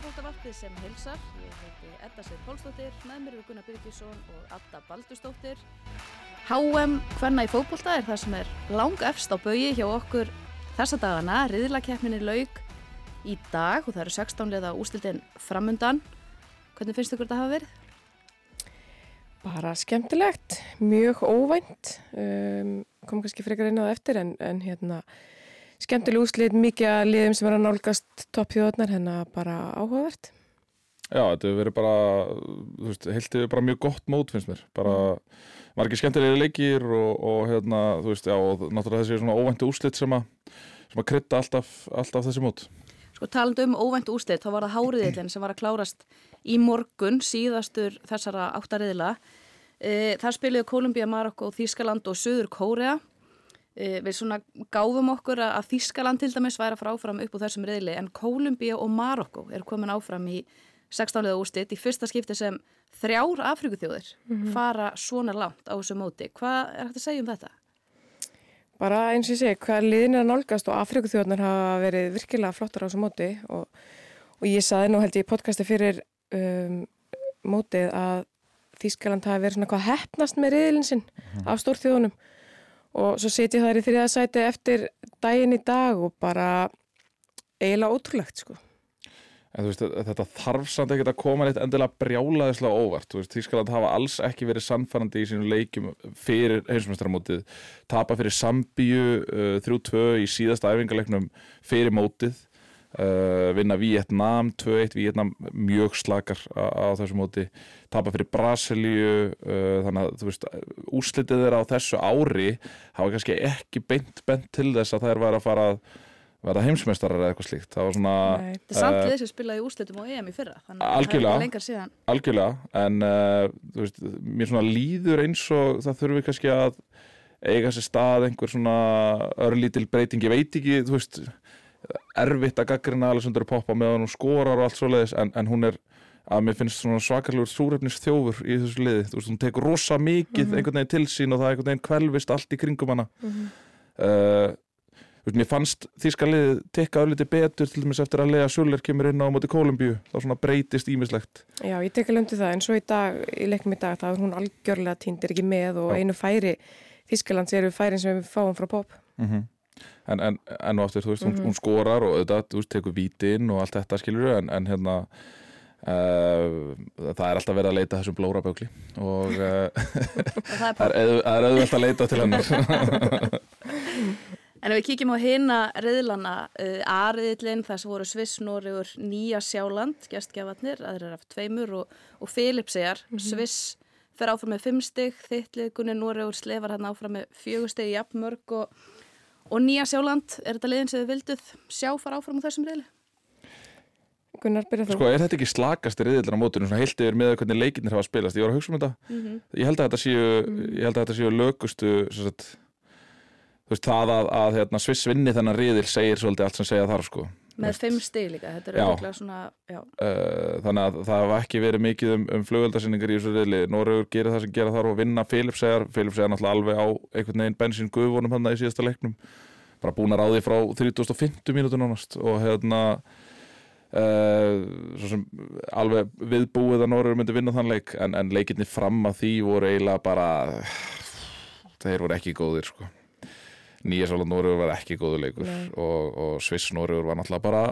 Íþróttavarpið sem hilsar, ég heiti Edda Seir Pálsdóttir, með mér eru Gunnar Byrkisson og Adda Baldustóttir. HM hvenna í fókbólta er það sem er lang efst á baui hjá okkur þessa dagana, riðlakeppninni laug í dag og það eru 16 leða ústildin framundan. Hvernig finnst ykkur þetta hafa verið? Bara skemmtilegt, mjög óvænt, um, kom kannski frekar inn á það eftir en, en hérna skemmtileg úslit, mikið að liðum sem er að nálgast toppjóðnar, hérna bara áhugavert. Já, þetta hefur verið bara, þú veist, heiltið bara mjög gott mót finnst mér, bara margir skemmtilega leikir og, og hérna, þú veist, já, og náttúrulega þessi svona óvæntu úslit sem að, sem að krytta alltaf, alltaf þessi mót. Sko talandu um óvæntu úslit, þá var það háriðillin sem var að klárast í morgun síðastur þessara áttariðila. E, þar spiliðu Kolumbía, Marokko, Þískaland og Suður Kórea. E, við svona gáfum okkur að Þískaland til dæmis væri að fara áfram upp úr þessum riðli en Kolumbía og Marokko er komin áfram í 16. úrslit í fyrsta skipti sem þrjár Afrikuþjóðir fara svona langt á þessu móti. Hvað er hægt að segja um þetta? Bara eins og ég segi, hvað liðin er að nálgast og Afrikuþjóðnar hafa verið virkilega flottar á þessu móti og, og ég saði nú held ég í podcasti fyrir um, mótið að Þískaland hafi verið svona hvað hefnast með riðilin sinn af stórþjóðunum og svo setjum það í þriða sæti eftir daginn í dag og bara eiginlega ótrúlegt sko. En þú veist, þetta þarf samt ekkert að koma neitt endilega brjálaðislega óvart. Þú veist, Þískaland hafa alls ekki verið sannfærandi í sínum leikjum fyrir heimsmestramótið. Tapa fyrir Sambíu uh, 3-2 í síðasta æfingarleiknum fyrir mótið. Uh, vinna Vietnam 2-1, Vietnam mjög slakar á, þessu móti. Tapa fyrir Brasilíu. Uh, þannig að, þú veist, úslitið þeirra á þessu ári hafa kannski ekki beint bent til þess að þær væri að fara að verða heimsmeistarar eða eitthvað slíkt það var svona Nei. Þetta er samt við sem spilaði í úrslitum á EM í fyrra, þannig að það er lengar síðan. algjörlega en uh, þú veist, mér svona líður eins og það þurfi kannski að eiga sér stað einhver svona örlítil breyting, ég veit ekki þú veist, erfitt að gaggrina Alessandro Poppa með hann og skorar og allt svoleiðis en, en hún er að mér finnst svona svakarlegur súrefnis þjófur í þessu liði, þú veist, hún tekur rosa mikið einhvern veginn til sín og það einhvern veginn kvelvist allt í kringum hana uh, Þú veist, mér fannst þíska liðið tekka ölliti betur til dæmis eftir að Lea Sjuller kemur inn á móti Kólumbíu, þá svona breytist ímislegt. Já, ég tek alveg undir það en svo í dag, í leiknum í dag, þá er hún algjörlega týndir ekki með og Já. einu færi Þískalands eru færin sem við fáum frá pop. Mm En, en, en og aftur, þú veist, hún, hún skorar og auðvitað, þú veist, tekur vítin og allt þetta skilur en, en hérna uh, það er alltaf verið að leita þessum blórabögli og uh, Og það er það er auð- það er auðvelt að leita til hennar. En ef við kíkjum á hina riðlana, uh, A-riðlinn, það sem voru Sviss, Noregur, Nýja Sjáland, gestgjafarnir, aðrir af tveimur og, og Filipseyjar. Sviss fer áfram með fimm stig, þittlið Gunni Noregur slefar hann áfram með í jafnmörg og, og Nýja Sjáland, er þetta liðin sem þið vilduð sjá fara áfram á þessum riðli? Gunnar, byrja þú. Sko, er þetta ekki slakast riðildur á mótunum, svona heilt yfir með hvernig leikinnir hafa spilast? Ég var að hugsa um þetta. Ég held að þetta séu, ég held að þetta séu lögustu, sem sagt, þú veist, það að, að hérna, Sviss vinni þennan riðil segir svolítið allt sem segja þarf, sko. Með fimm stig líka, þetta er auðvitað svona, já, Uh, þannig að það hafa ekki verið mikið um, um flugöldasinningar í þessu riðli. Noregur gerir það sem gera þarf og vinna Filipsæjar Filipsæjar náttúrulega alveg á einhvern veginn bensín guðvonum hann í síðasta leiknum. Bara búin að ráði frá 3050 mínútur nánast. Og hérna uh, sem alveg viðbúið að Noregur myndi vinna þann leik. En, en leikinni fram að því voru eiginlega bara þeir voru ekki góðir sko Nýja Sáland Noregur var ekki góður leikur Nei. og, og Sviss Noregur var náttúrulega bara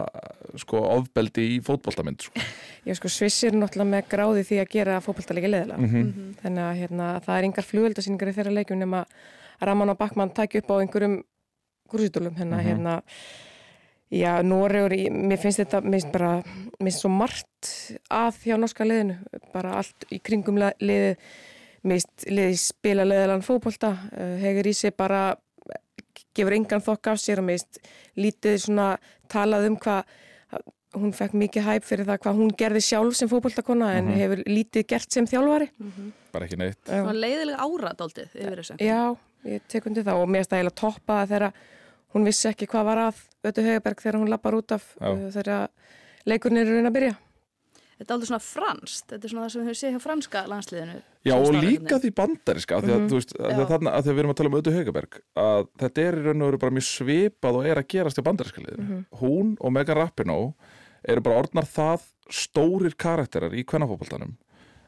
sko ofbeldi í fótboltamynd sko. Já, sko, Sviss er náttúrulega með gráði því að gera fótballtalegi leðilega. Mhm. Þannig að hérna, það er engar flugöldasýningar í þeirra leikjum nema að Raman og Bakmann taki upp á einhverjum grúsitúlum. Hérna, Mhm. hérna, já, Noregur, í- mér finnst þetta, mér finnst bara, mér finnst svo margt að hjá norska liðinu. Bara allt í kringum mér finnst liðið spila leðilegan fótbolta, uh, hegur í sig bara gefur engan þokk af sér og finnst lítið svona talað um hvað hún fekk mikið hæp fyrir það hvað hún gerði sjálf sem fótboltakona en Mhm. hefur lítið gert sem þjálfari. bara ekki neitt svona leiðilega ára dáltið yfir þessu. Já, ég tek undir það og mér finnst það eiginlega toppa þegar hún vissi ekki hvað var að Ötu Haugaberg þegar hún lappar út af uh, þegar leikurinn er raun að byrja. Þetta er aldrei svona franskt, þetta er svona það sem við höfum séð hjá franska landsliðinu. Já og líka því bandariska mm -hmm. veist, að því að að að við erum að tala um Ötu Haugaberg að þetta er í raun og veru bara mjög svipað og er að gerast í bandariska liðinu hún og Megan Rapinoe eru bara orðnar það stórir karakterar í kvennafótboltanum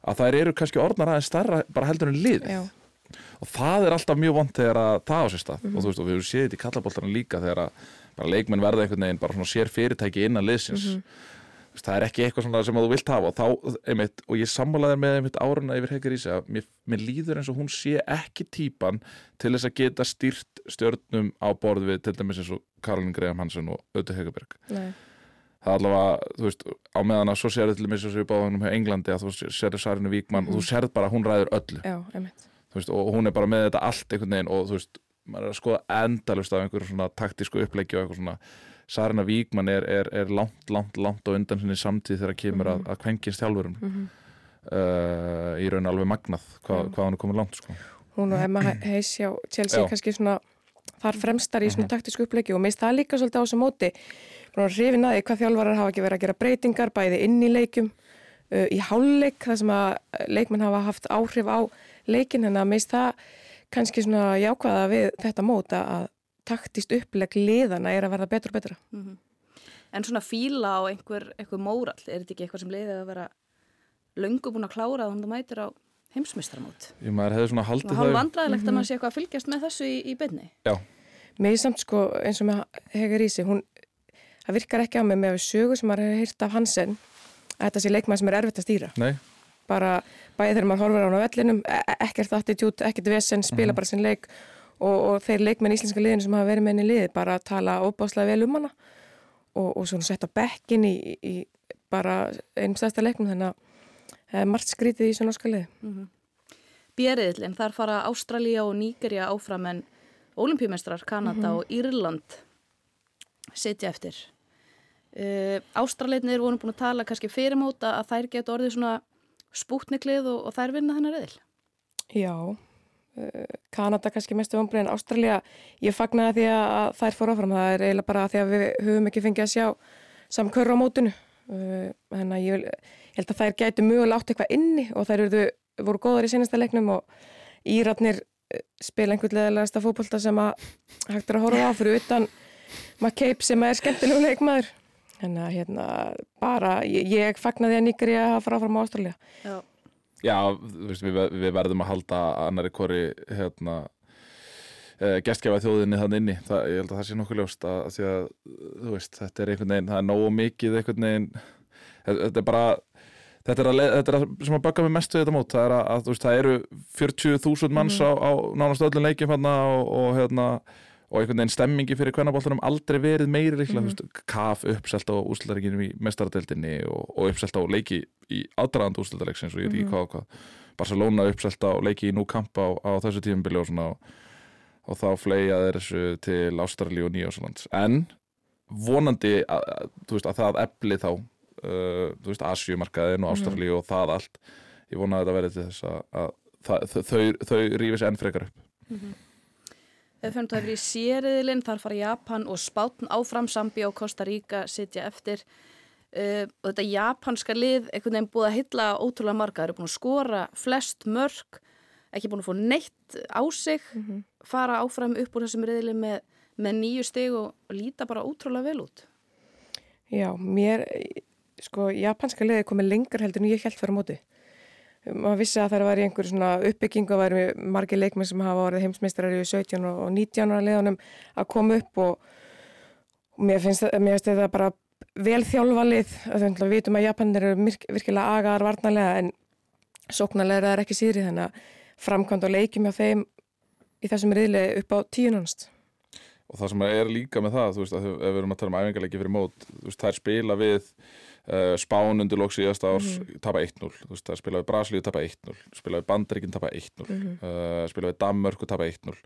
að þær eru kannski orðnar aðeins stærra bara heldur en lið Já, og það er alltaf mjög vond þegar að það á sér stað Mhm. og veist og við höfum séð þetta í kallaboltanum líka þegar að bara leikmenn verða einhvern veginn bara svona sér fyrirtæki innan liðsins Mhm. Það er ekki eitthvað svona sem þú vilt hafa. Og þá, einmitt, og ég sammálaði með einmitt áruna yfir Hekar Ísa mér, mér líður eins og hún sé ekki típan til þess að geta stýrt stjörnum á borð við til dæmis eins og Karolin Graham Hansen og Ötu Hekaberg nei, það er allavega, þú veist, á meðan að svo sérðu til dæmis eins og við báðum hjá Englandi að þú sérðu Sarinu Víkmann og þú sérð bara að hún ræður öllu. Já, veist, og hún er bara með þetta allt einhvern veginn og þú veist, maður er að skoða endalust af einhverju svona taktísku uppleggi og eitthvað svona Sarina Víkmann er, er, er langt, langt, langt og undan sinni samtíð þegar kemur að, að kvenkins þjálfurum. Mhm. uh, í raun alveg magnað hvað, hvað hann er komið langt sko. Hún og Emma Heis hjá Chelsea kannski svona þar fremstar í svona taktísku uppleiki og minnst það líka svolítið á þessu móti. Að hrifin að því hvað þjálfarar hafa ekki verið að gera breytingar bæði inn í leikum uh, í hálfleik þar sem að leikmenn hafa haft áhrif á leikin en að minnst það kannski svona jákvæða við þetta mót að taktist uppleg liðana er að verða betur og betra. veginn. En svona fíla á einhver, einhver mórall, er þetta ekki eitthvað sem leiðið að vera löngu búin að klára þannig að það mætir á heimsmeistaramót? ég maður hefði svona haldið Hálf það vandræðilegt að maður sé eitthvað að fylgjast með þessu í, í beinni. já, Mér er samt sko eins og með Hegar Ísi, hún, það virkar ekki á mig með sögu sem maður hefur hýrt af Hansen að þetta sé leikmann sem er erfitt að stýra. nei, Bara bæði þegar maður horfir á hann á vellinum, e- e- ekkert attitút, ekkert vesen, spila bara sinn leik og, og þeir leikmenn íslenska liðinu sem hafa verið með henni liði bara tala óbáslega vel um hana og, og svona setja bekkin í, í bara einum stærsta leiknum þannig að það er margt skrítið í þessu norska liði. Bjeriðlinn, þar fara Ástralía og Nígerja áfram en olimpíumestrar Kanada og Írland sitja eftir. Uh, Ástraliðnir voru búin að tala kannski fyrirmóta að þær geta orðið svona spútniklið og, og þær vinna þennar eðil. Já, Kanada kannski mestu vombrið en Ástralja, ég fagnaði því að þær fór áfram, það er eiginlega bara því að við höfum ekki fengið að sjá samkörra á mótinu uh, þannig að ég, ég held að þær gætu mögulega átt eitthvað inni og þær eru, voru góðar í senasta leiknum og Íratnir uh, spila einhvern leðilegasta fótbolta sem að hægt er að horfa á fyrir utan McCabe sem er skemmtilegu leikmaður Þannig að hérna bara, ég, ég fagnaði að nýgri að fara áfram á Ástralja. Já. Já veist, við, við verðum að halda annari hvori hérna uh, gestgefa þjóðinni þannig inni. Það, ég held að það sé nokkuð ljóst að, að að veist, þetta er einhvern veginn það er nógu mikið einhvern veginn þetta er bara þetta er, að, þetta er að, sem að baka mig mest við þetta mót. Það, er að, veist, það eru 40.000 manns á, á nánast öllum leikjum og, og hérna og einhvern veginn stemmingi fyrir kvennaboltanum aldrei verið meiri líklega, mm -hmm. kaf uppselt á úslutarikinu í mestaradeildinni og, og uppselt á leiki í aðdraðand úslutareiksins og ég veit ekki hvað og hvað. Barcelona uppselt á leiki í nú kampa á, á þessu tímubili og svona og, og þá þeir þessu til Ástrali og Nýjáslands en vonandi að, að, þú veist, að það efli þá uh, þú veist, Asjumarkaðin og Ástrali og það allt ég vona að þetta verði til þess að, að þau, þau, þau rífi sér enn frekar upp Ef fyrir það í sériðilinn, þar fara Japan og Spátn áfram, Zambi og Costa Rica sitja eftir. Uh, og þetta japanska lið, einhvern veginn búið að hylla ótrúlega marga, þeir eru búin að skora flest mörg, ekki búin að fá neitt á sig, fara áfram upp úr þessum riðili með, með nýju stig og, og líta bara ótrúlega vel út. Já, mér, sko, japanska liði komið lengur heldur en ég held fyrir móti. Maður vissi að það var í einhverju svona uppbyggingu að væri margir leikmenn sem hafa orðið heimsmeistrar í 17 og 19 ára liðanum að koma upp og, mér finnst það- mér finnst þetta bara vel þjálfa lið. Þannig að við vitum að Japanir eru virk- virkilega agaðar varnarlega en sóknarlega er það ekki síðri þannig að framkvæmd og leikjum hjá þeim í þessum riðli upp á tíunanst. og það sem er líka með það þú veist, ef við erum að tala um æfingarleiki fyrir mót þú veist, þær spila við uh, Spán undir lóks síðast árs tapa 1-0, þú veist, þær spila við Brasilíu tapa 1-0, spila við Bandaríkin tapa 1-0 uh, spila við Danmörku tapa 1-0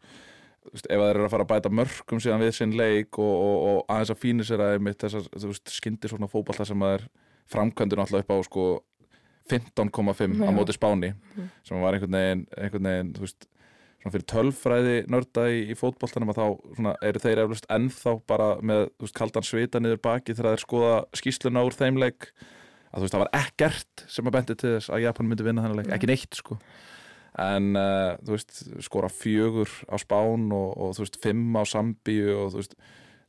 Þú veist, ef þeir eru að fara að bæta mörgum síðan við sinn leik og, og, og aðeins að fínu sér að einmitt þessar, þú veist, skyndi svona fótballta sem að er framkvæmdur náttúrulega upp á sko 15,5 á móti Spáni sem var einhvern veginn, einhvern veginn veist, fyrir tölfræði nörda í, í fótboltanum að þá svona, eru þeir eflust ennþá bara með veist, kaldan svita niður baki þegar þeir skoða skýsluna úr þeim leik. Að þú veist, það var ekkert sem að bendi til þess að Japan myndi vinna þennan leik, ekki neitt sko. En uh, þú veist, skora fjögur á Spán og, og þú veist, fimm á Sambíu og þú veist,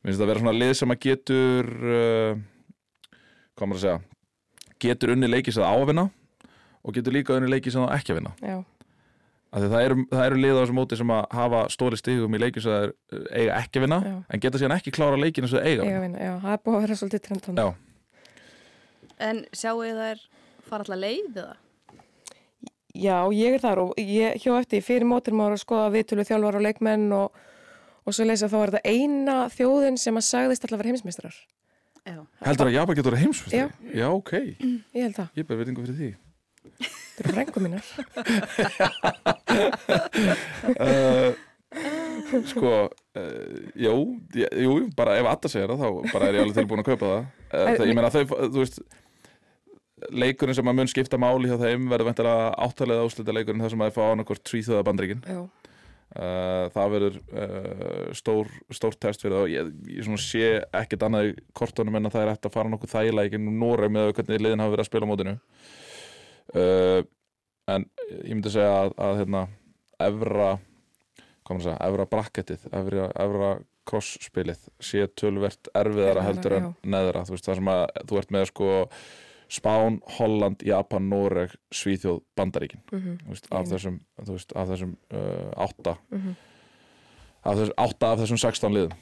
minnst það að vera svona lið sem að getur uh, hvað maður að segja getur unni leiki sem það á að vinna og getur líka unni leiki sem það ekki að vinna. Já, það eru, það eru lið á þessu móti sem að hafa stóri stigum í leiki sem það er, uh, eiga ekki að vinna Já. en geta síðan ekki klára leikinu sem það eiga að vinna. já, það er búið að vera svolítið trendan. Já. En sjáu þið þær fara alltaf leið eða? Já, ég er þar og ég hjá eftir fyrir mótir maður að skoða viðtölu þjálfar og leikmenn og, og svo leysa þá er þetta eina þjóðin sem að sagðist alltaf vera heimsmeistrar. Já. Heldur að Japan getur að heimsfyrst? Já. Já, ok, Ég held það. ég Þetta eru frængu mínar. uh, Sko, uh, jú, ég- jú, bara ef Atta segir það þá bara er ég alveg tilbúin að kaupa það. Uh, það, Ég meina þau, þú veist leikurinn sem að mun skipta máli hjá þeim verður vendilega áttalega áslita leikurinn þar sem að þau fá annarkvort tvíþjóða bandreikin Já, uh, það verður stór, stór test fyrir það ég, ég svona sé ekkert annað í kortunum en að það er eftir að fara nokkuð þægilega ekki nú Nóra með hvernig liðin hafa verið að spila á mótinu uh, en ég myndi segja að, að hérna, evra segja, evra bracketið evra, evra cross-spilið sé tölvert erfiðara Erfiðara, heldur en neðra. Þú veist það sem að þú ert með sko Spán, Holland, Japan, Noreg Svíþjóð, Bandaríkin. Mhm, þú veist, af þessum, veist, af þessum uh, átta. Mhm. af þessum, átta af þessum 16 liðum.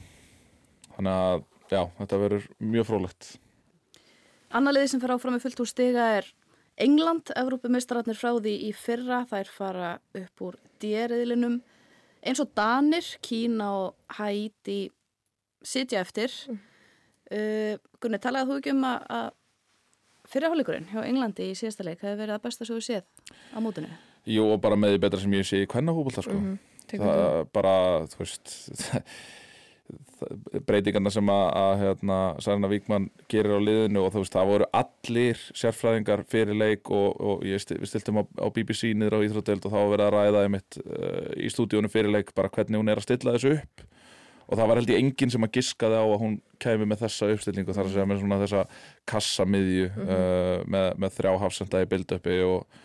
Þannig að já, þetta verður mjög frólægt Annað liði sem fer áfram með fullt úr stiga er England, Evrópumistararnir frá því í fyrra, þær fara upp úr djeriðlinum eins og Danir, Kína og Haiti sitja eftir Mm. uh, Gunni, talaði þú ekki um að, að fyrirháleikurinn hjá Englandi í síðasta leik hefði verið að besta svo við séð á mótinu Jú, og bara með því betra sem ég sé í kvennahúbólta sko. Mhm, tekur það er bara, þú veist breytingarna sem að, að hérna, Sarna Víkmann gerir á liðinu og veist, það voru allir sérfræðingar fyrir leik og, og ég sti, við stiltum á, á BBC niður á Íþrótdeild og þá verið að ræða einmitt uh, í stúdíunum fyrir leik bara hvernig hún er að stilla þessu upp. Og það var held ég enginn sem að giskaði á að hún kæmi með þessa uppstillingu þar að segja með svona þessa kassamiðju uh, með, með þrjá hafsenda í build-upi og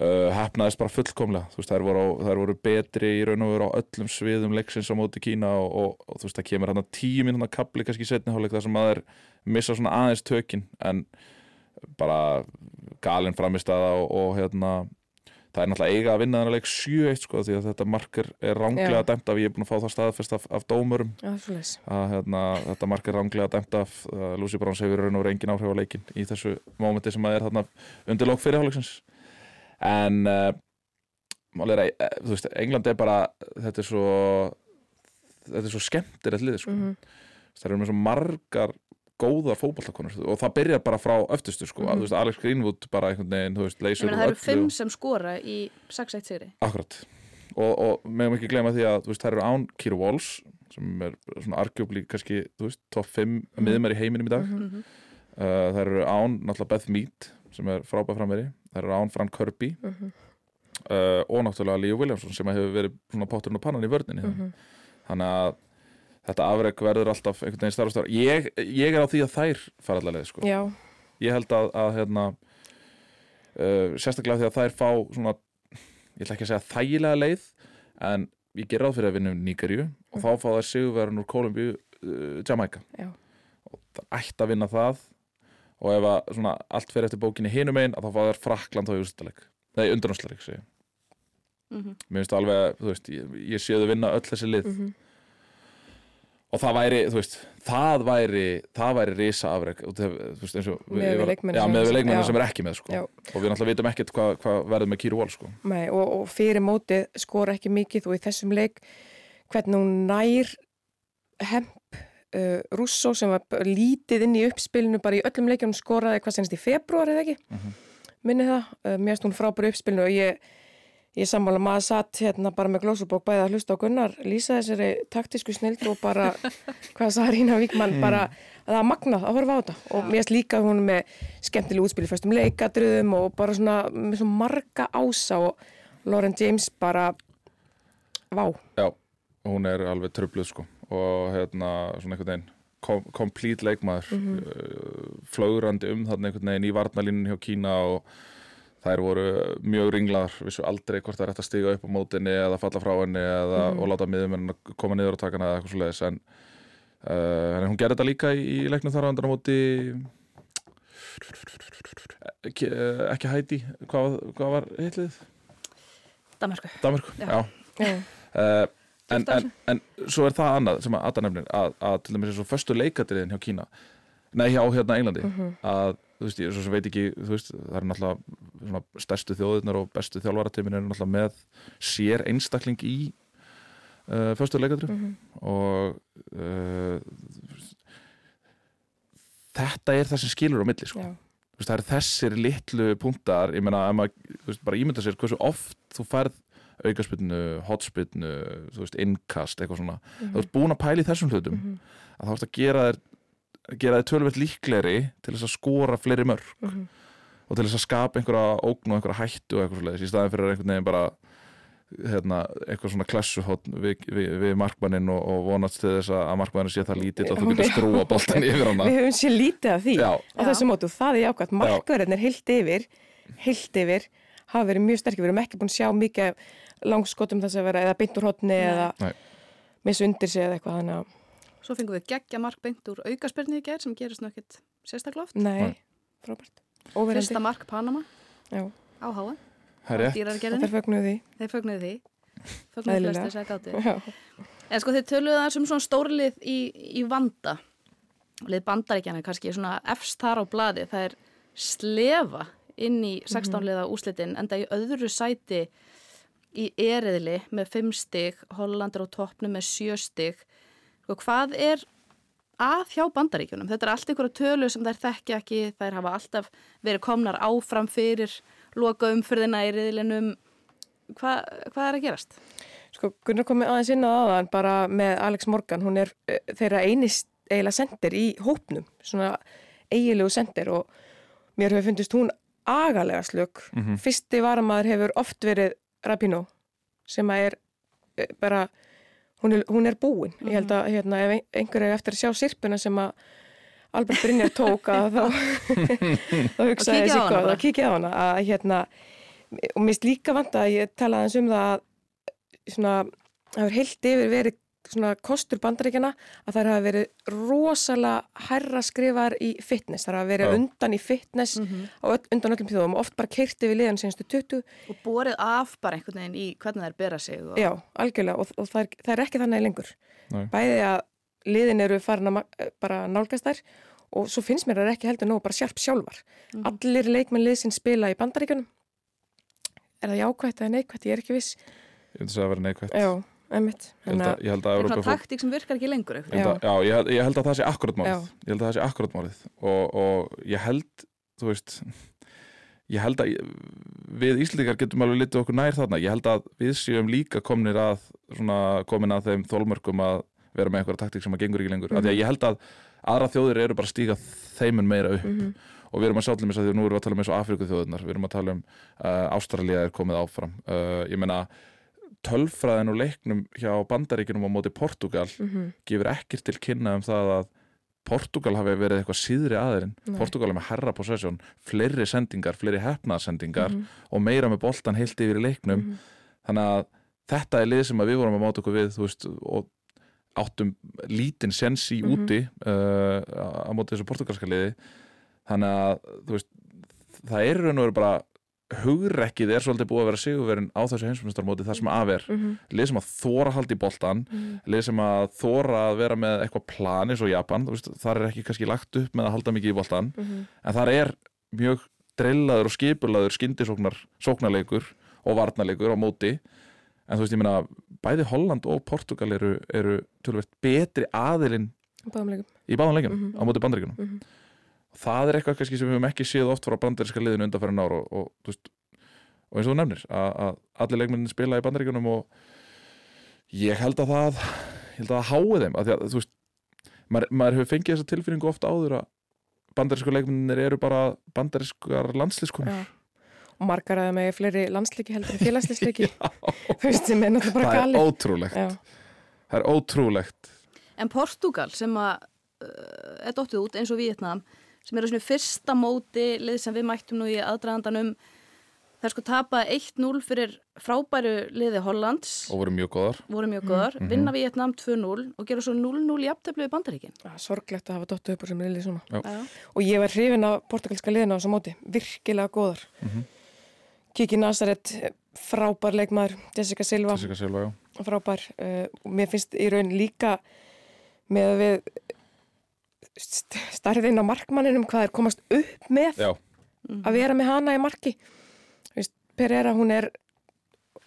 uh, hefnaðist bara fullkomlega. Veist, þær voru, á, þær voru betri í raun og veru á öllum sviðum leiksins á móti Kína og, og, og þú veist, það kemur hann að tíu mínúna kapli kannski í setni hálfleik þar sem að þeir missa svona aðeins tökin en bara galinn framist aða og, og hérna það er náttúrulega eiga að vinna þennan leik 7-1 sko því að þetta mark er, ránglega dæmt af, ég er búin að fá það staðfest af, af dómurum. Að hérna, þetta mark er ránglega dæmt af uh, Lucy Browns hefur raun og verið engin áhrif á leikin í þessu mómenti sem að er þarna undir lók fyrirháleiksins en uh, er að, uh, þú veist, England er bara þetta er svo þetta er svo skemmtir lið sko. Mhm. það eru með svo margar góðar fótballtakonur og það byrjar bara frá öftustu sko, Mhm. að, þú veist, Alex Greenwood bara einhvern veginn, þú veist, leysur það eru fimm sem skora í 6-1 sigri Akkurat og, og meðum ekki gleyma því að veist, það eru án Kiro Walls sem er svona arguably kannski, top 5 Mhm. miðumar í heiminum í dag Mhm. Mhm. uh, það eru án náttúrulega Beth Mead sem er frábæð framveri það eru án Fran Kirby Mhm. uh, og náttúrulega Leo Williamson sem hefur verið svona potturinn og pannan í vörninni Mhm. þannig að þetta afreg verður alltaf einhvern veginn starf og starf ég, ég er á því að þær fara allar leið sko. Ég held að, að hérna, uh, sérstaklega því að þær fá svona, ég ætla ekki að segja þægilega leið en ég ger ráð fyrir að vinna um Níkarju og þá fá þær sigurverðin úr Kolumbíu uh, Jamaica Já. og það ætti að vinna það og ef að svona, allt fyrir eftir bókinni hinum einn þá fá þær Frakland á úrstæðleik nei, undanúrstæðleik segi ég. Mhm. mér finnst alveg, þú veist, ég, ég sé þau vinna öll þessi lið mhm. og það væri, þú veist, það væri það væri risa afreg var- með við leikmennin sem er ekki með sko. Og við náttúrulega vitum ekkert hvað hva verður með Kýru Wall sko. Nei, og, og fyrir mótið skora ekki mikið og í þessum leik hvernig hún nær hemp uh, Russo sem var lítið inn í uppspilinu bara í öllum leikjum skoraði hvað senst í februar eða ekki? Mhm. minni það, uh, mér stund frábæri uppspilinu og ég, ég sammála. Maður satt hérna bara með glósubók bæði að hlusta á Gunnar lýsa þessari taktísku snild og bara hvað sagði Rína Víkmann bara að það magnað að horfa á þetta. Og mér erst líka hún með skemmtileg útspil í fyrstum leikadröðum og bara svona með svo marga ása og Lauren James bara vá, já, hún er alveg tröfluð sko. Og hérna svona einhvern veginn kom, komplít leikmaður mm Mhm. flögrandi um þarna einhvern veginn í varnalínun hjá Kína og þær voru mjög ringlar vissu aldrei hvort það er hægt að stiga upp á mótinni eða falla frá henni eða, Mhm. og láta miðum koma niður og taka hana eða eitthvað svo leiðis en, uh, hún gerði þetta líka í, í leiknum þar á undan á móti ekki, eh, ekki hæti hvað, hvað var heitlið? Danmarku. Danmarku, já, Já. Uh, en, en, en svo er það annað sem að Adda nefnir að, að til dæmis eins og föstu leikadriðin hjá Kína nei hjá hérna Englandi Mhm. að þú veist ég svo veit ekki veist það er náttúrulega stærstu þjóðirnar og bestu þjálfaratimin er náttúrulega með sér einstakling í uh, föstu leikadrið Mhm. og uh, þetta er það sem skilur á milli sko. Já. Veist, það er þessir litlu punktar ég meina, ef maður veist, bara ímynda sér hversu oft þú færð aukaspilnu, hotspilnu þú veist, innkast, eitthvað svona Mhm. þú ert búin að pæla í þessum hlutum að þá ert að gera þér gera þér tölvöld líklegri til þess að skora fleiri mörg Mhm. og til þess að skapa einhverja ógn og einhverja hættu og eitthvað svoleiðis í staðin fyrir einhvern veginn bara hérna, eitthvað svona klessuhótt við, við, við markmannin og, og vonast til þess að markmannin sé það lítill og þú getur skrúa boltan yfir hana Við höfum sér lítið af því Já, á þessu mótu og það er jákvæmt. Markverðin er heilt yfir, heilt yfir, hafa verið mjög sterkir. Við erum ekki búin að sjá mikið langskotum þess að vera eða beint úr hotni eða Nei. missa undir sig eða eitthvað þannig að Svo fengum við geggja mark beint úr aukaspyrni í gerð sem gerist nú ekkit sérstaklega oft. nei, frábært. Fyrsta mark Panama Já, á háa. fögnuðu því. Þeir fögnuðu því. Fögnuðu Eðlilega. flestir sér gáti. En sko þið töluðu það sem svona stórlið í, í vanda. Lið bandaríkjana kannski svona efst þar á bladi. Það er slefa inn í 16 liða úslitin enda í öðru sæti í eriðli með 5 stig, Hollandur á toppnum með 7 stig. Sko hvað er að hjá bandaríkjunum? Þetta er allt einhverja tölu sem þær þekkja ekki, þær hafa alltaf verið komnar áfram fyrir loka umfyrðina í riðlinum. Hva, hvað er að gerast? Sko, Gunnar komið aðeins inn á aðan bara með Alex Morgan, hún er uh, þeirra einist eiginlega sendir í hópnum, svona eigilegu sendir og mér hefur fundist hún agalega slök. Mhm. Fyrsti varamæður hefur oft verið Rapino sem að er uh, bara, hún er, hún er búin. Ég held að hérna, ef ein- einhver er eftir að sjá sirpuna sem að Albert Brynjar tók að þá, þá hugsaði hvað, bara. að kíkja á hana að hérna, og mér finnst líka vant að ég talaði eins um það að svona, það hefur heilt yfir verið svona kostur bandaríkjana að það hafa verið rosalega herra skrifar í fitness, það hafa verið Já. undan í fitness á öll, undan öllum þjóðum og oft bara keirti við liðan senstu 20, Og borið af bara einhvern veginn í hvernig þær bera sig. Og... já, algjörlega. Og, og það, er, það er ekki þannig lengur. Nei. bæði að liðin eru farin að ma- bara nálgast þær og svo finnst mér að það er ekki heldur nóg bara sjarp sjálfar. Allir leikmenn liðsinn spila í bandaríkjunum. Er það jákvætt eða neikvætt, ég er ekki viss. Ég að það vera neikvætt. Já, að Það er Evrópa svona taktík sem virkar ekki lengur. Ég held að, já, ég, held- ég held að það sé akkurat málið. Já. ég held að það sé akkurat málið. Og, og ég held, þú veist ég held að við Íslendingar getum alveg litið okkur nær þarna. Ég held að við séum líka komnir að svona, komin að þeim þólmörkum að vera með einhverja taktík sem að gengur ekki lengur. Mm að ég held að aðra þjóðir eru bara að stíga þeimun meira upp. Mhm. og við erum að sjá til þess að því að nú erum við að tala um eins og Afriku þjóðunar við erum að tala um uh, Ástralía er komið áfram. Uh, ég meina tölfræðin og leiknum hjá bandaríkinum á móti Portugal Mhm. gefur ekkert til kynna um það að Portugal hafi verið eitthvað síðri aðeirinn. Portugal er með herra possession fleiri sendingar, fleiri hefnaðsendingar Mhm. og meira með boltan heilt yfir í leiknum Mhm. þannig að þetta er lið sem við vorum að máta okkur við veist, og áttum lítinn sens í Mhm. úti uh, á móti þessu portugalska liði þannig að veist, það er raun og veru bara hugrekkið er svolítið búið að vera sigurverin á þessu heimsmyndstarmóti þar sem af er Mhm. lið sem að þóra haldi í boltan Mhm. lið sem að þóra að vera með eitthvað plan eins og Japan, veist, þar er ekki kannski lagt upp með að halda mikið í boltan Mhm. en þar er mjög drillaður og skipulaður skyndisóknar sóknarleikur og varnarleikur á móti en þú veist, ég meina, bæði Holland og Portugal eru, eru tölvert betri aðilinn í báðan leikum Mhm. á móti bandaríkunum Mhm. Það er eitthvað kannski sem við höfum ekki séð oft frá bandaríska liðinu undanfærin ár og, og, veist, og eins og þú nefnir að, að allir leikmennin spila í bandaríkunum og ég held að það ég held að það hái þeim að því að þú veist maður, maður hefur fengið þessa tilfinningu ofta áður að bandarísku leikmennir eru bara bandarískar landslískunur Já. Og margar að það með fleiri landsliki heldur er bara það er ótrúlegt. Já. það er ótrúlegt. En Portugal sem að uh, er dottið út eins og Vietnam sem eru svona fyrsta móti lið sem við mættum nú í aðdragandanum Það er sko tapa 1-0 fyrir frábæru liði Hollands og voru mjög góðar voru mjög góðar, Mhm. vinna Vietnam 2-0 og gera svo 0-0 í aftöflu í bandaríkin er sorglegt að hafa dottu upp úr sem reyli svona. Já. Og ég var hrifin af portugalska liðina á þessu móti, virkilega góðar. Mhm. Kiki Nazaret, frábær leikmaður, Jessica Silva, Jessica Silva, já. frábær. Uh, mér finnst í raun líka með að við st- starfinn á markmanninum hvað er komast upp með já, að vera með hana í marki. Þú veist, Pereira, hún er,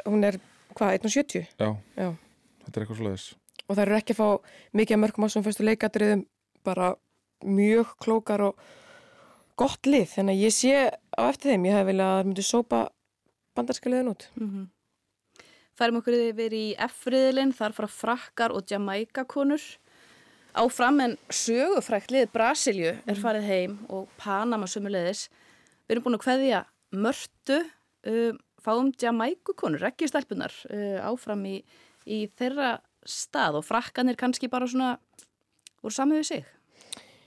hún er hvað, 1.70? já, Já. þetta er eitthvað svoleiðis og það eru ekki að fá mikið að mörgum á sem fyrstu leikadriðum bara mjög klókar og gott lið, þannig að ég sé á eftir þeim, ég hef viljað að það myndi sópa bandarska liðin út. Mm Færum okkur yfir í F-riðilinn, þar fara frakkar og Jamaica konur. Áfram en sögufrækt lið Brasilju er farið heim og Panama sumulegðis. Við erum búin að kveðja mörtu, uh, fáum Jamaica konur, ekki stelpunar, uh, áfram í, í þeirra stað og frakkanir kannski bara svona voru samið við sig.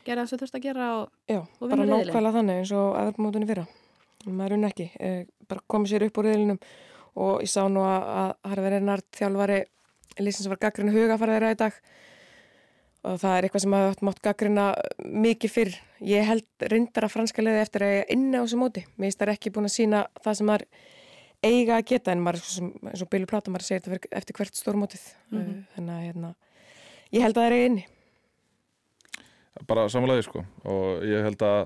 Gerða það sem þurft að gera og, Já, Og bara nákvæmlega þannig eins og eðurmótunni fyrra. Maður unn ekki, eh, bara komið sér upp úr riðlinum og ég sá nú að, Harfi Rennard þjálfari lísins var gaggrinu huga að fara þeirra í dag og það er eitthvað sem hafa mátt gaggrina mikið fyrr. Ég held reyndar að franska liði eftir að ég inni á þessu móti. Mér finnst það ekki búin að sína það sem maður eiga að geta en maður, er svo sem, eins og Bilu Plata, maður segir þetta eftir hvert stórmótið. Mm Þannig að hérna, ég held að það er eigi inni. bara samanlega sko og ég held að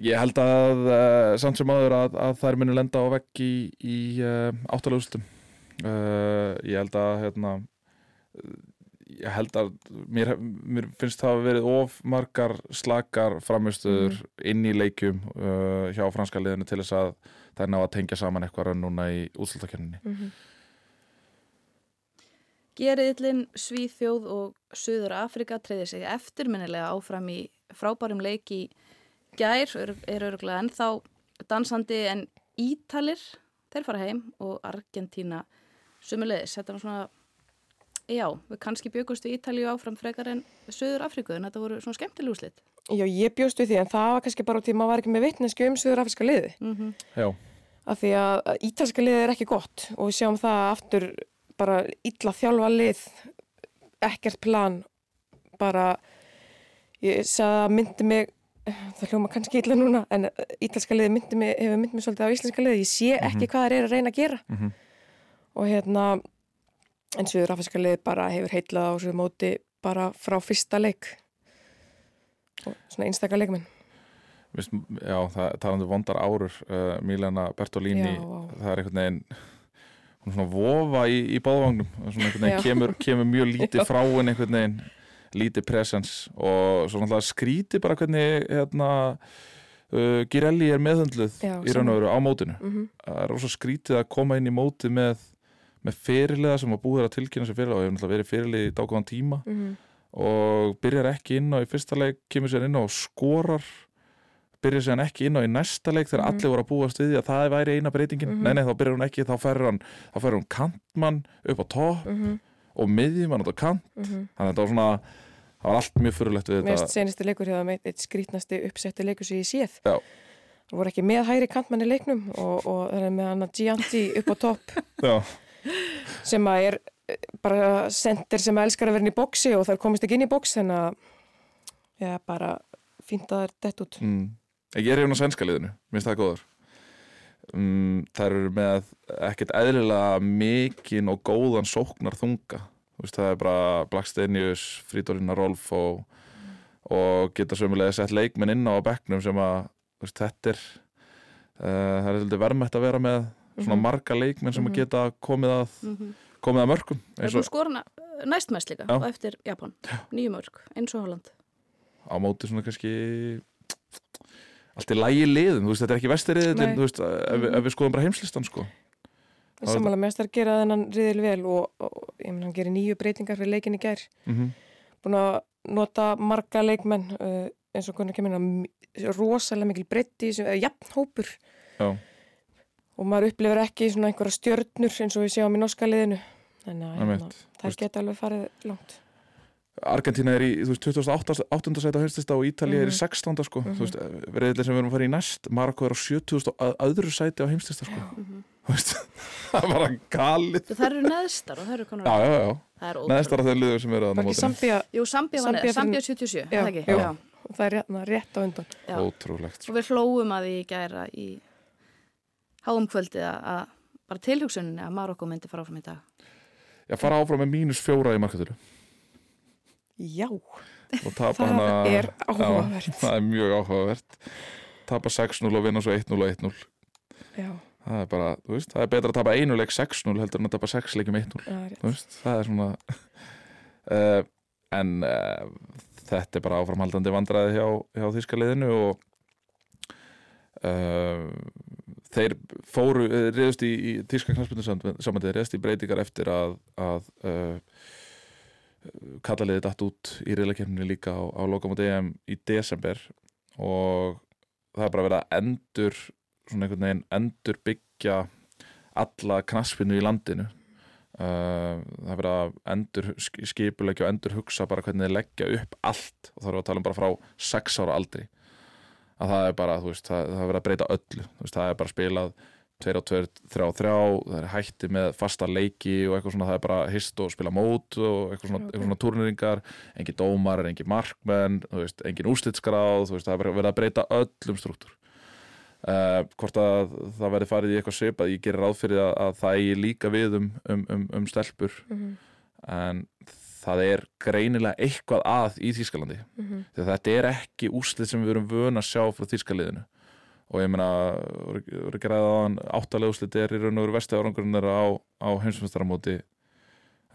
ég held að uh, samt sem áður að, að þær muni lenda á vegg í, í uh, áttalagustum uh, ég held að hérna ég held að mér, mér finnst það að verið of margar slakar framistöður inn í leikjum uh, hjá franska liðinu til þess að það er ná að tengja saman eitthvað núna í útslutakenninni Mm Geriðlinn, Svíþjóð og Suður Afrika treyði sig eftirminnilega áfram í frábærum leik í gær, er, er örgulega ennþá dansandi en Ítalir, þeir fara heim og Argentína sumulegis. Þetta var svona, já, við kannski byggust við Ítalíu áfram frekar en Suður Afriku en þetta voru svona skemmtileg úslit. Já, ég bjóst við því en það var kannski bara að maður var ekki með vitnesku um Suður-Afriska liði. Mm -hmm. Já, Af því að ítalska liði er ekki gott og við sjáum það aftur bara illa þjálfa lið, ekkert plan, bara, ég sagði að myndi mig, það hljóma kannski illa núna, en ítalska liði myndi mig, hefur myndi mig svolítið á íslenska liði, ég sé ekki hvað það er að reyna að gera. Mhm. Og hérna, en Suður-Afriska liði bara hefur heitlað á þessu móti bara frá fyrsta leik. Og svona einstaka leikmenn. Vist, já það talandi um vondar árur uh, Milana Bertolini Já, það er einhvern veginn hún er svona vofa í, í báðvagnum svona einhvern veginn kemur, kemur mjög lítið frá henni einhvern veginn lítið presens og svo náttúrulega skríti bara hvernig hérna uh, Girelli er meðhundluð Já, í raun og veru á mótinu. Mm það er rosa skrítið að koma inn í móti með, með fyrirliða sem að búið að tilkynna sér fyrirliða og hefur náttúrulega verið fyrirlið í dágóðan tíma -hmm. og byrjar ekki inn á í fyrsta leik, kemur sér inn á og skorar byrjar sér ekki inn á í næsta leik þegar Mhm. allir voru að búast við því að það væri eina breytingin Mhm. nei, nei, þá byrjar hún ekki, þá ferur hann þá ferur hún kantmann upp á topp Mm og miðjumann á kant -hmm. þannig að þetta var svona, það var allt mjög fyrirlegt við Mest þetta senasti leikur hefða meitt eitt skrítnasti uppsetti leikur sem ég séð. Já. Það voru ekki með hægri kantmann í leiknum og, og það er með hann að Gianti upp á topp sem að er eh, bara sendir sem elskar að vera inn í bóksi og það komist ekki inn í bóks þannig að já, bara fínt að það er dett út. mm. ég er hérna á svenska liðinu, minnst það góður mm, það eru með ekkert eðlilega mikinn og góðan sóknar þunga veist, það er bara Blackstenius, Fridolina Rolf og, og geta sömulega sett leikmenn inn á bekknum sem að veist, þetta er uh, það er verðmætt að vera með svona Mhm. marga leikmenn sem Mhm. að geta komið að, Mm komið að mörgum Það er eins búin að skora næstmæst líka og eftir Japan, nýju mörg, eins og Holland. á móti svona kannski allt í lægi liðum, þú veist, þetta er ekki veist, ef, við- ef við skoðum bara heimslistan, sko. Er með að gera þennan riðil vel og, og ég menn hann gerir nýju breytingar fyrir leikin í gær. mm Búin að nota marga leikmenn uh, eins og hvernig kemur hann rosalega mikil breytti, jafn hópur. Já, og maður upplifir ekki svona einhverja stjörnur eins og við sjáum í norska liðinu. Þannig að hérna, það Veist- geta alveg farið langt. Argentina er í þú veist, 28. 8. sæti á heimstista og Ítalið er í 16. sko. Þú veist, reyðileg sem við erum að fara í næst Marokko er á 70. að öðru sæti á heimstista sko. Þú veist, það er bara galið. Það eru neðstar og það eru konar já, já, já, Það er neðstar af þeim liður sem eru að Var Sambía, Jú, var neð, fyrir- Sambía 77, Já, það er hérna rétt á undan. Sko. Og við hlóum að því í gæra í háum kvöldi að að bara tilhugsuninni að Marokko myndi fara áfram í dag. Já, fara áfram með mínus fjóra í markatölu Já, það hana er áhugavert. Já, það er mjög áhugavert tapa 6-0 og vinna svo 1-0 og 1-0 Já, það er bara, þú veist, það er betra að tapa einu leik 6-0 heldur en að tapa 6 leikum 1-0 það er rétt. þú veist, það er svona uh, en uh, þetta er bara áframhaldandi vandræði hjá, hjá þýskaliðinu og uh, þeir fóru uh, reyðust í, í þýska knarspilnu samandið reyðust í breytingar eftir að, að uh, kallaliði datt út í reyðleikefninu líka á, á lokamóti EM í desember og það er bara verið að endur svona einhvern veginn endur byggja alla knaspinu í landinu. Uh, það er verið að endur skipulegja og endur hugsa bara hvernig þeir leggja upp allt og þá erum við að tala um bara frá sex ára aldri að það er bara, þú veist, það, það er verið að breyta öllu veist, það er bara spilað 2 og 2, 3 og 3, það er hætti með fasta leiki og eitthvað svona, það er bara hist og spila mót og eitthvað svona, Ok. eitthvað svona turneringar, engin dómar, engin markmenn, veist, engin úslitskráð, veist, það er verið að breyta öllum struktúr. Uh, hvort að það verði farið í eitthvað svipað, ég gerir ráð fyrir að, að það eigi líka við um, um, um, um stelpur, Mhm, en það er greinilega eitthvað að í Þýskalandi því að þetta er ekki úslit sem við erum vön að sjá frá þýskaliðinu og ég meina, ræða á hann áttalega úslit er í raun og veru vesti árangurinn á, á heimsmyndaramóti er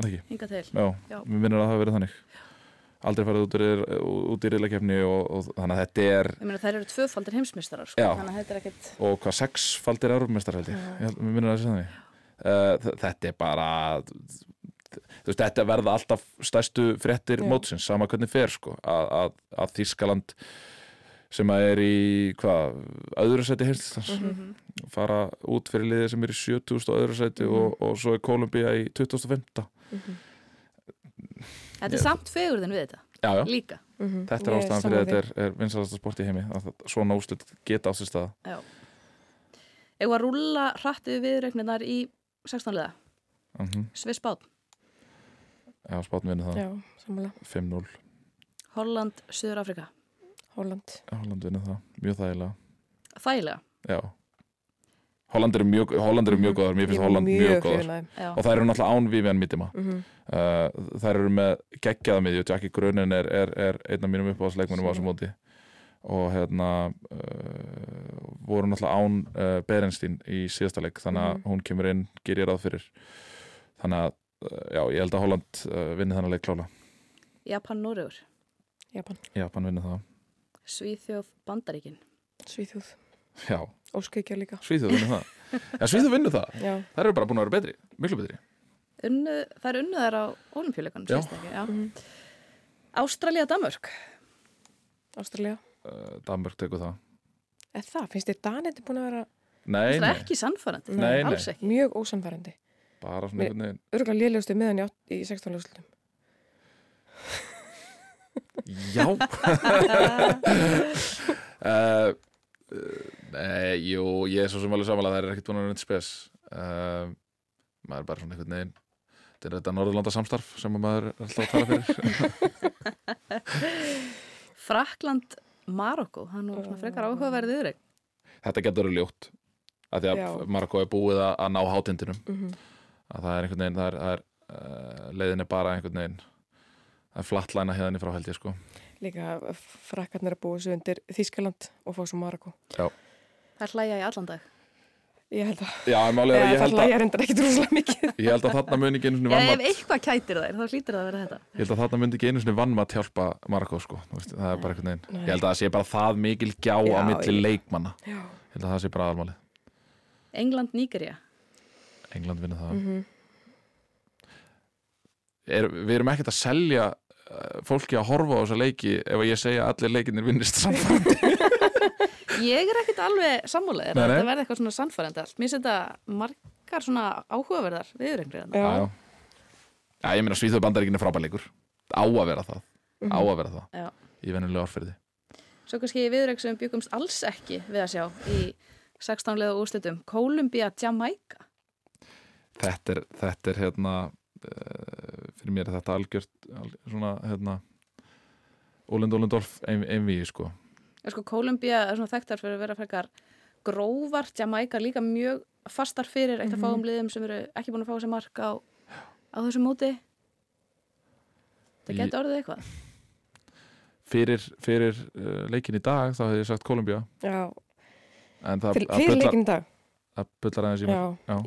það ekki? Já, Já. mér minnir að það hafi verið þannig aldrei farið út í, riðlakefni og, og þannig að þetta er Ég meina þær eru tvöfaldir heimsmyndstarar, sko, Já. þetta er ekkit... og hvað sexfaldir Európmeistar held ég, Já. mér minnir að það sé þannig uh, þetta er bara veist, þetta verða alltaf stærstu fréttir Já. mótsins, sama hvernig fer sko, að, að, að Þískaland sem að er í hvað, öðru seti heimstans Mhm. fara út fyrir liðið sem er í 7000 og öðru seti og, og svo er Kolumbía í 2005 Mhm. Þetta er samt fegurðin við þetta, já, já, líka. Mhm. þetta er ástæðan fyrir því. þetta er, er vinsalasta sport í heimi að svona úslit geta á sér stað Já. Egu að rúlla hratt við viðreikninar í 16 liða, mm -hmm. Sviss bát, já, spátn vinnu það, Já, sammála. 5-0 Holland, Suður Afrika. Holland. Holland vinnu það, mjög þægilega. Þægilega. já. Holland eru mjög, Holland eru mjög góðar, mér Ég finnst Holland mjög hrifin góðar og þær eru náttúrulega án Vivian Mittima Mhm. uh, þær eru með geggjaða miðju. Jackie Grunin er, er, er einn af mínum uppáðsleikmennum á þessum móti. Og hérna uh, voru náttúrulega án uh, Berenstein í síðasta leik. Þannig að Mhm. hún kemur inn, gerir ég ráð fyrir. Þannig að já, ég held að Holland uh, vinni þannig leik klála Japan, Noregur, Japan. Japan vinni það Svíþjóð, Bandaríkin. Svíþjóð. já, Óskeikja líka. Svíþjóð vinni það já, Svíþjóð vinni það, Já. þær eru bara búin að vera betri miklu betri Unnu, það er unnu þær á olimpíuleikunum, Já. Já. Mhm. Ástralía, Danmörk. Ástralja. uh, Danmörk tekur það Er það? Finnst þið Danið búin að vera nei, Það nei, er ekki sannfærandi. Nei, nei. Alls ekki. mjög ósamfærandi? Bara svona einhvern veginn Örgulega lélegustu meðan í, átt- í 16 lögslutum. Já uh, Nei, jú, ég er svo sem alveg samanlega það er ekkert búin að vera neitt spes uh, maður er bara svona einhvern veginn þetta er þetta Norðurlanda samstarf sem að maður er alltaf að tala fyrir Frakland, Marokko. Það er nú svona frekar áhugaverðið yfir. Þetta getur verið ljótt að því að. Marokko er búið að, að ná hátindinum Mm að það er einhvern veginn það er, það er, uh, leiðin er bara einhvern veginn það er flattlæna hérna frá held ég sko Líka frakkarnir að búa sig undir Þískaland og fá svo Marokko. Það er hlæja í allan dag. Ég held að, Já, að Eða, ég það held að, lægja reyndar ekki drúslega mikið. ég held að þarna mun ekki einu sinni Já, ef vannmatt eitthvað kætir þær, þá hlýtur það að vera þetta. Ég held að þarna myndi ekki einu sinni vannmatt hjálpa Marokko sko, Þú veist, það er bara einhvern veginn Nei. Ég held að það sé bara það mikil gjá á Já, milli ég- leikmanna Já. Ég held að það sé bara aðalmáli England, Nígerja. England vinnur það Mm er, Við erum ekkert að selja uh, fólki að horfa á þessa leiki ef að ég segja að allir leikinir vinnist samfænd Ég er ekkit alveg nei. þetta verði eitthvað svona sannfærandi allt. Mér þetta margar svona áhugaverðar viðurengri þarna. Já. Já, ég meina Svíþjóð bandaríkin er frábærleikur á að vera það Mhm. á að vera það Já. í venjulega orðferði Svo kannski í viðrögg sem byggumst alls ekki við að sjá í 16 leða úrslitum. Þetta er, þetta er hérna uh, fyrir mér er þetta algjört al, svona hérna Ólund Ólundolf einví sko. Já, sko, Kolumbía er svona þekktar fyrir að vera frekar grófar, Jamaica líka mjög fastar fyrir eitt af fáum liðum sem eru ekki búin að fá sér mark á, á þessu móti. Það getur orðið eitthvað. fyrir, fyrir uh, leikin í dag þá hefði ég sagt Kolumbía Já, en það, fyrir, fyrir leikin í dag. það bullar aðeins í mér Já, Já.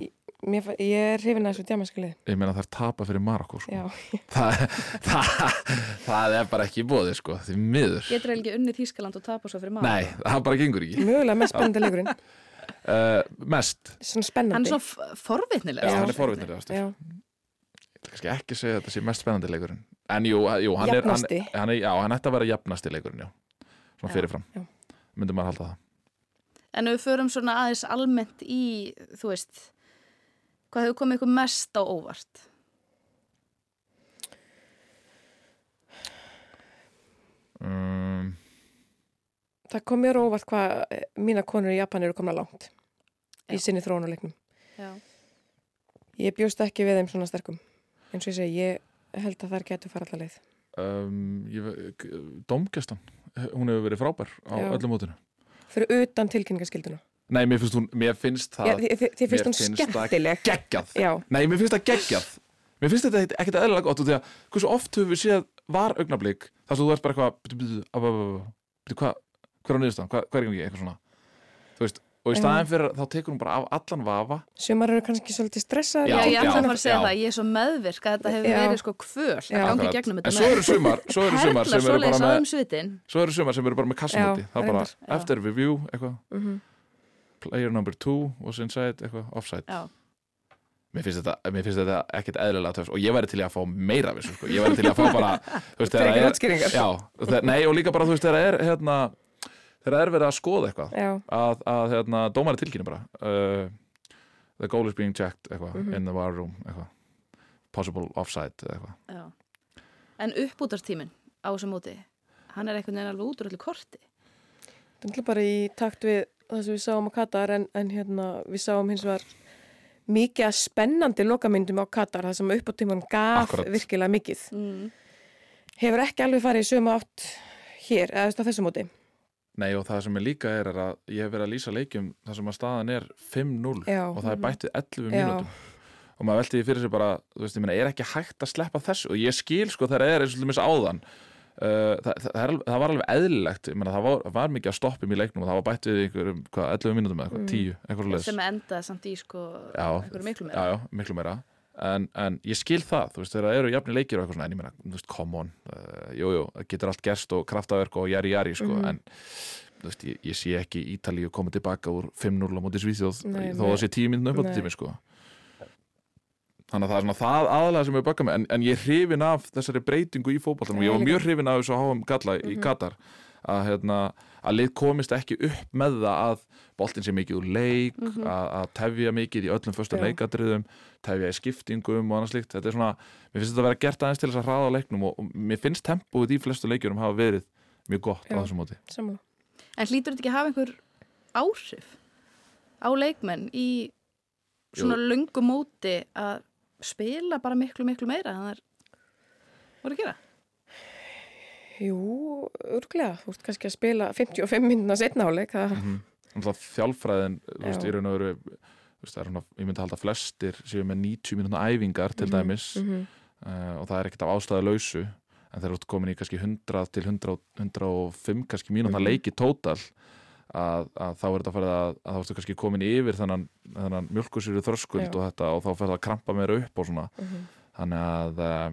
Mér, ég er hrifin að þessu djamanska lið. Ég meina það er tapa fyrir Marokko sko. Já, það, það, það er bara ekki bóði sko, því miður. Getur eiginlega ekki unnið Þískaland og tapa svo fyrir maður. nei, það bara gengur ekki. Mögulega mest spennandi leikurinn. Uh, mest, Svona Hann spennandi er svona forvitnilega. já, hann er forvitnilegastur Já, ég vil kannski ekki segja að þetta sé mest spennandi leikurinn. En jú, jú hann er, hann, Jafnasti. hann er já, hann ætti að vera jafnasti leikurinn svona fyrirfram, já. myndum maður halda það. En ef við förum svona aðeins almennt í, þú veist, hvað hefur komið ykkur mest á óvart? um, það kom mér óvart hvað mína konur í Japan eru komna langt í Já. sinni þróunuleiknum Já. Ég bjóst ekki við þeim svona sterkum eins og ég segi, ég held að þær getur fara allar leið um, ég, domgestan hún hefur verið frábær á Já. öllum mótinu fyrir utan tilkynningaskilduna nei, mér finnst, hún, mér finnst Já, það þið, þið, þið finnst mér hún það skemmtileg geggjað Já, Nei, mér finnst það geggjað Mér finnst þetta ekkert- ekkert eðlilega gott út því að hversu oft höfum við séð var augnablík þar sem þú ert bara eitthvað hver á niðurstaðan, hvað, hvað er ekki, eitthvað svona þú veist, og í Já. staðin fyrir þá tekur hún bara af allan vafa sumar eru kannski svolítið stressaðar Já, Já, ég ætla já, að fara að segja já. það, ég er svo meðvirk að þetta hefur Já. verið sko kvöl að Já. gangi gegnum en þetta svo eru sumar, svo eru sumar sem eru bara með svo eru sumar sem eru bara með kassamóti Já, það er bara. Já. eftir review eitthvað Mhm. Player number two was inside eitthvað offside Já, mér finnst þetta, mér finnst þetta ekkert eðlilega töfs og ég væri til að fá meira af þessu sko. ég væri til að fá bara þú veist, það er- já, það, nei og líka bara þú veist þegar það er hérna, þegar það er verið að skoða eitthvað að, að hérna, dómari tilkynni bara uh, the goal is being checked eitthvað, Mhm. in the war room eitthvað. possible offside eða eitthvað já En uppbútarstíminn á þessu móti hann er einhvern veginn alveg út úr öllu korti það er bara í takt við það sem við sáum á Katar en, en hérna við sáum hins vegar mikið að spennandi lokamyndum á Katar það sem uppáttíman gaf Akkurat. virkilega mikið mm. hefur ekki alveg farið í sömu átt hér, eða þú á þessu móti Nei og það sem er líka er, er að ég hef verið að lýsa leikjum þar sem að staðan er 5-0 Já. og það er bættið 11 Já. mínútum og maður velti því fyrir sig bara, þú veist, ég meina, er ekki hægt að sleppa þessu og ég skil sko þegar það er eins og til áðan uh, það, það, það, það var alveg eðlilegt ég meina, það var, var mikið að stoppum í leiknum og það var bætt við einhverjum, hvað, 11 mínútum eða eitthvað, 10, eitthvað leðis sem endaði samt í sko já, miklu já, meira. Já, miklu meira. En, en ég skil það, þú veist, þegar það eru jafnir leikir og eitthvað svona, en ég meina, þú veist, come on uh, jú, jú, það getur allt gerst og kraftaverk og jari jari, sko, Mhm. en þú veist, ég, ég sé ekki Ítalíu koma tilbaka úr 5-0 á móti Svíþjóð þó nei. það sé 10 mínútur upp á tími, sko þannig að það er svona það aðalega sem ég bögga mig, en, en ég er hrifin af þessari breytingu í fótboltanum og ég var mjög hrifin af þessu háum galla í Mhm. Katar að, hérna, að lið komist ekki upp með það að boltin sé mikið úr leik Mhm. að, að tefja mikið í öllum Já. leikadriðum tefja í skiptingum og annað slíkt þetta er svona, mér finnst þetta að vera gert aðeins til þess að hraða á leiknum og, og mér finnst tempóið í flestu leikjurum hafa verið mjög gott á Já. þessum móti Sammála. En hlýtur þetta ekki að hafa einhver áhrif á leikmenn í svona löngu móti að spila bara miklu, miklu meira en það er voru að gera? Jú, örglega, þú ert kannski að spila 55 minnuna setna áleik það, mm -hmm. þjálfræðin þú veist, í raun og veru veist, það er svona, ég myndi að halda flestir séu með 90 mínúna æfingar til Mhm, dæmis mhm. uh, og það er ekkert af ástæðu lausu en þeir eru komin í kannski 100 til 100, 105 kannski mínúna Mhm. leiki tótal að, að þá er þetta farið að, að þá ertu kannski komin yfir þennan, þennan mjölkusýru þröskuld Já. og þetta og þá fer það að krampa meira upp og svona Mhm. þannig að uh,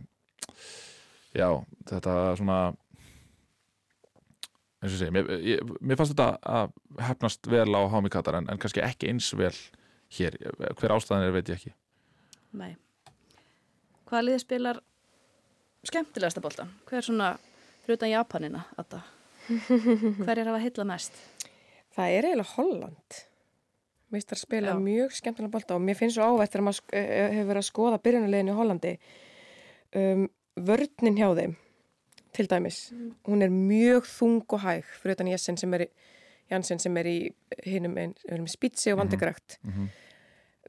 já, þetta svona eins og sé mér, ég, mér fannst þetta að hefnast vel á Hámi Katar en, en kannski ekki eins vel hér, hver ástæðan er veit ég ekki Nei. Hvaða liði spilar skemmtilegasta boltan? Hver svona, fyrir utan Japanina, Adda? Hver er að heilla mest? Það er eiginlega Holland. Mér finnst það að spila Já. mjög skemmtilega bolta og mér finnst svo ávægt þegar maður sk- eh, hefur verið að skoða byrjunulegin í Hollandi. Um, vörninn hjá þeim til dæmis, hún er mjög þung og hæg fyrir utan Jessen sem er í Janssen sem er í hinnum spítsi og vandegrækt mm -hmm.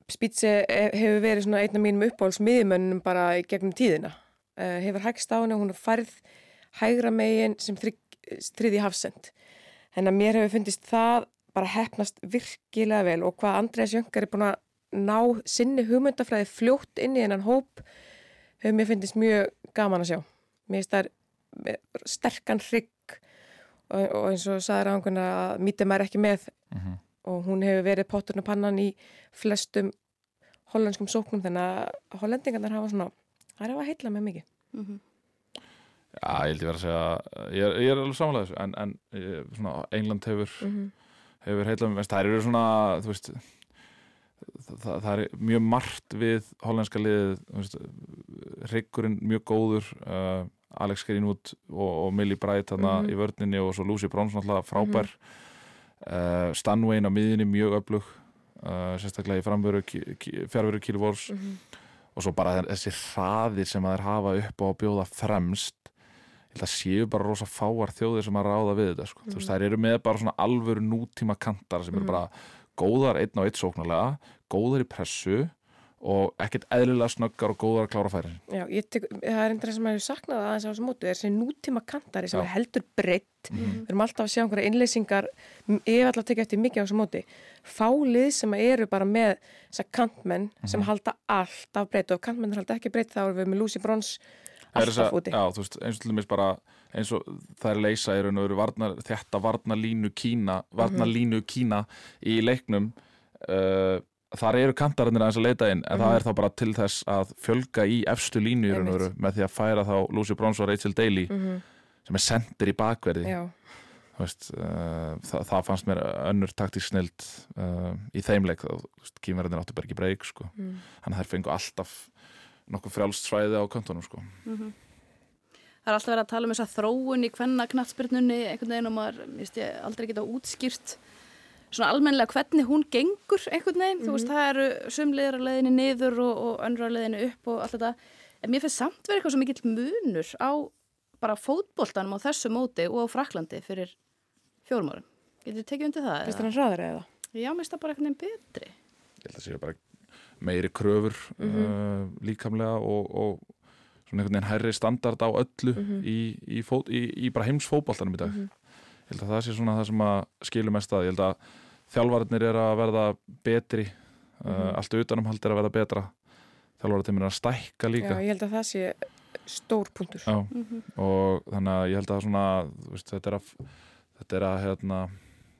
spítsi hefur verið svona einna mínum uppáhaldsmiðjumönnum bara í gegnum tíðina uh, hefur hægst á henni og hún er farið hægra megin sem þriði hafsend hennar mér hefur fundist það bara hefnast virkilega vel og hvað Andrés Jönkar er búin að ná sinni hugmyndafræði fljótt inn í hennan hóp hefur mér fundist mjög gaman að sjá mér finnst það sterkan hrygg og, og eins og saður ánguna að mítið maður ekki með mhm. -huh. og hún hefur verið potturna pannan í flestum hollenskum sóknum þannig að hollendingarnar hafa svona það er að heitla með mikið uh mhm. Já, ég held ég verið að segja ég er, ég er alveg samanlega þessu en, en svona, England hefur mhm. -huh. hefur heitla með, það eru svona þú veist það, það er mjög margt við hollenska liðið Riggurinn mjög góður uh, Alex Greenwood og, og Millie Bright mm -hmm. í vördninni og svo Lucy Bronson alltaf frábær mm -hmm. uh, Stanwain á miðinni mjög öflug uh, sérstaklega í fjárveru Kílvors mm -hmm. og svo bara þessi hraðir sem að þeir hafa upp á að bjóða fremst ég held að séu bara rosa fáar þjóðir sem að ráða við þetta sko. veist, þær eru með bara svona alvöru nútíma kantar sem eru mhm. bara góðar einn á eitt sóknarlega góðar í pressu og ekkert eðlilega snöggar og góðar að klára færi Já, tek, það er einnig sem að ég saknaði aðeins á þessu mótu, þessi nútíma kantari sem Já. er heldur breytt, mm -hmm. við erum alltaf að sjá einhverja innleysingar, ég hef alltaf tekið eftir mikið á þessu móti, fálið sem eru bara með þessa kantmenn mm -hmm. sem halda alltaf breytt og kantmenn halda ekki breytt þá erum við með Lucy Brons alltaf úti Já, þú veist, eins og til dæmis bara eins og það er leysa í raun og veru varnar, þetta varnalínu Kína varnalínu -hmm. Kína í leiknum uh, þar eru kantarannir aðeins að leita inn en mm. það mhm. er þá bara til þess að fjölga í efstu línu með því að færa þá Lucy Bronze og Rachel Daly mm -hmm. sem er sendir í bakverði veist, uh, það, það fannst mér önnur taktísk snild uh, í þeimleik kýmverðin áttu bara ekki breyk sko. mm. hann þær fengu alltaf nokkuð frjálst svæði á kantonum sko. -hmm. Það er alltaf verið að tala um þess að þróun í hvenna knatsbyrnunni einhvern veginn og maður, ég aldrei geta útskýrt svona almenlega hvernig hún gengur einhvern veginn, mm -hmm. þú veist, mhm. það eru sumliðar að leiðinni niður og, og önnur að leiðinni upp og allt þetta, en mér finnst samt verið eitthvað svo mikill munur á bara fótboltanum á þessu móti og á Fraklandi fyrir fjórum árum getur þið tekið undir það? Fyrst það ræður eða? Já, mér finnst það bara eitthvað nefn betri Ég held að það séu bara meiri kröfur mm -hmm. uh, líkamlega og, og svona einhvern veginn hærri standard á öllu mm -hmm. í, í, fót, í, í bara heimsfótboltanum í dag mhm ég held að það sé svona það sem að skilur mest að ég held að þjálfvarnir er að verða betri mm -hmm. uh, allt utanumhald er að verða betra þjálfvarnir er að stækka líka Já, ég held að það sé stór punktur mm -hmm. og þannig að ég held að svona, veist, þetta er að þetta er að hérna,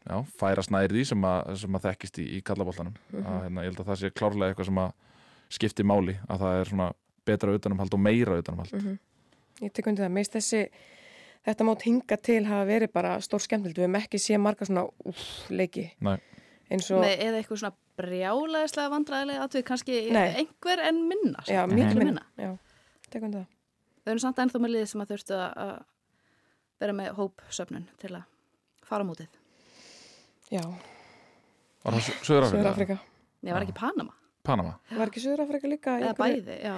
já, færa snæri því sem að, sem að þekkist í, í kallabóltanum mm -hmm. hérna, ég held að það sé klárlega eitthvað sem að skipti máli að það er svona betra utanumhald og meira utanumhald mhm. Ég tek undir það, meist þessi þetta mót hinga til hafa verið bara stór skemmtild við hefum ekki séð marga svona úf, leiki Nei. og... Nei, eða eitthvað svona brjálæðislega vandræðilega að við kannski Nei. einhver en minna Já, mikið minna, minna. Já, tekum það Þau eru samt ennþá með liðið sem að þurftu að vera með hópsöfnun til að fara mútið Já Var það Söður-Afrika? Nei, var ekki Panama Panama Var ekki Söður-Afrika líka? Eða bæði, já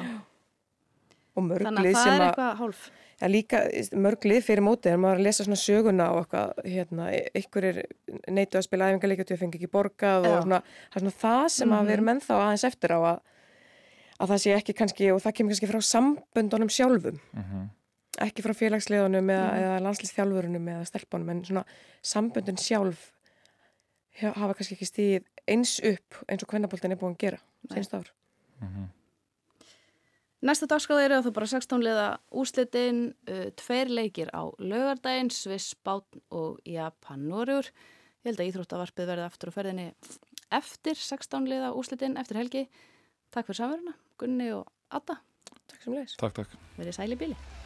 Og mörglið sem að Þannig að það er eitthvað hálf Já, líka mörglið fyrir mótið en maður að lesa svona söguna og eitthvað, hérna, ykkur er neitu að spila æfingarleika til að fengi ekki borgað Já. og svona, það er svona það sem mm -hmm. að við erum ennþá aðeins eftir á að, að það sé ekki kannski, og það kemur kannski frá samböndunum sjálfum, mm -hmm. ekki frá félagsleðunum eða, mm eða landslýstþjálfurunum eða stelpunum, en svona samböndun sjálf hafa kannski ekki stíð eins upp eins og hvernabólten er búin að gera, senst ár. Mhm. Næsta dagskráð eru að þú bara 16 liða úslitin, uh, tveir leikir á lögardaginn, Sviss, Bátn og Japan, Norjur. Ég held að Íþróttavarpið verði aftur á ferðinni eftir 16 liða úslitin, eftir helgi. Takk fyrir samverðuna, Gunni og Atta. Takk sem leis. Takk, takk. Verðið sæli bíli.